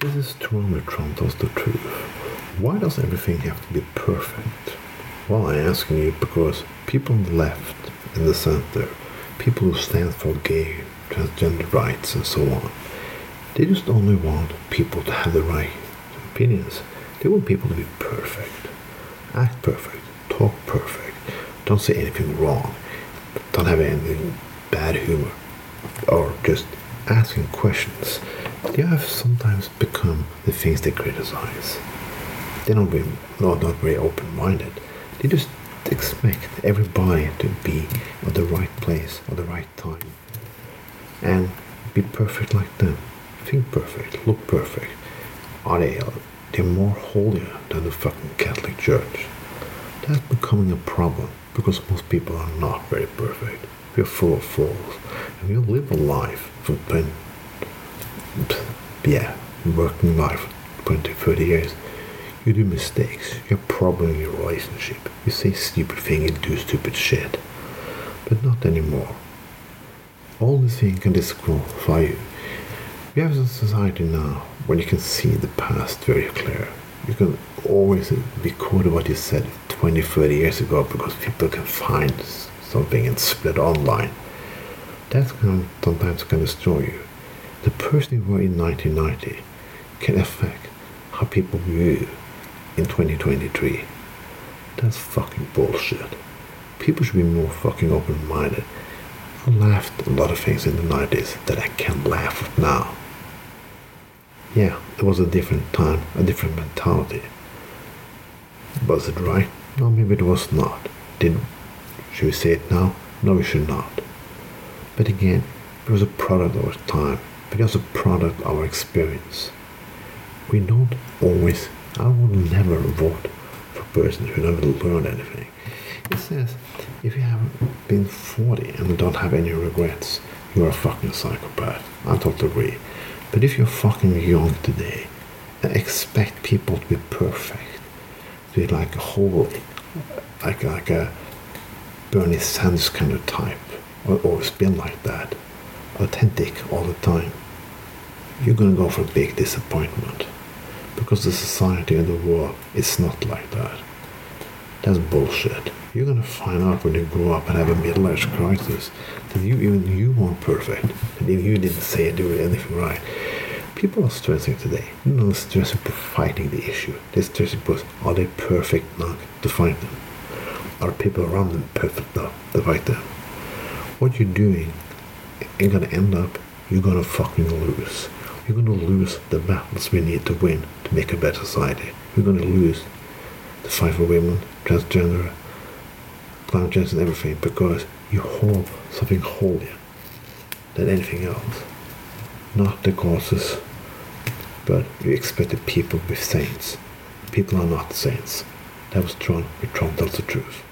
This is Trump Trump tells the truth. Why does everything have to be perfect? Well, I'm asking you because people on the left in the center, people who stand for gay, transgender rights, and so on, they just only want people to have the right opinions. They want people to be perfect, act perfect, talk perfect, don't say anything wrong, don't have any bad humor, or just asking questions. They have sometimes become the things they criticize. They don't be not, not very open-minded. They just expect everybody to be at the right place at the right time and be perfect like them. Think perfect, look perfect. Are they? They're more holier than the fucking Catholic Church. That's becoming a problem because most people are not very perfect. We're full of flaws, and we live a life 20, yeah, working life 20, 30 years. You do mistakes. You're probably in your relationship. You say stupid things, you do stupid shit. But not anymore. All these things can disqualify you. We have a society now where you can see the past very clear. You can always be quoted what you said 20, 30 years ago because people can find something and split online. That sometimes can destroy you. The person you were in 1990 can affect how people view in 2023. That's fucking bullshit. People should be more fucking open minded. I laughed a lot of things in the 90s that I can't laugh at now. Yeah, it was a different time, a different mentality. Was it right? No, maybe it was not. Did should we say it now? No, we should not. But again, it was a product of our time. Was a product of our experience. We don't always I would never vote for a person who never learned anything. It says if you have been 40 and don't have any regrets, you are a fucking psychopath. I totally agree. But if you're fucking young today and expect people to be perfect, to be like a holy, like like a Bernie Sanders kind of type, or always been like that, authentic all the time, you're gonna go for big disappointment because the society and the world is not like that. That's bullshit. You're gonna find out when you grow up and have a middle-aged crisis that you even you weren't perfect, and even you didn't say or do anything right. People are stressing today. They're not stressing for fighting the issue. They're stressing because are they perfect enough to fight them? Are people around them perfect enough to fight them? What you're doing ain't gonna end up. You're gonna fucking lose. You're going to lose the battles we need to win to make a better society. You're going to lose the fight for women, transgender, climate change, and everything because you hold something holier than anything else. Not the causes, but you expect the people to be saints. People are not saints. That was Tron, but Tron tells the truth.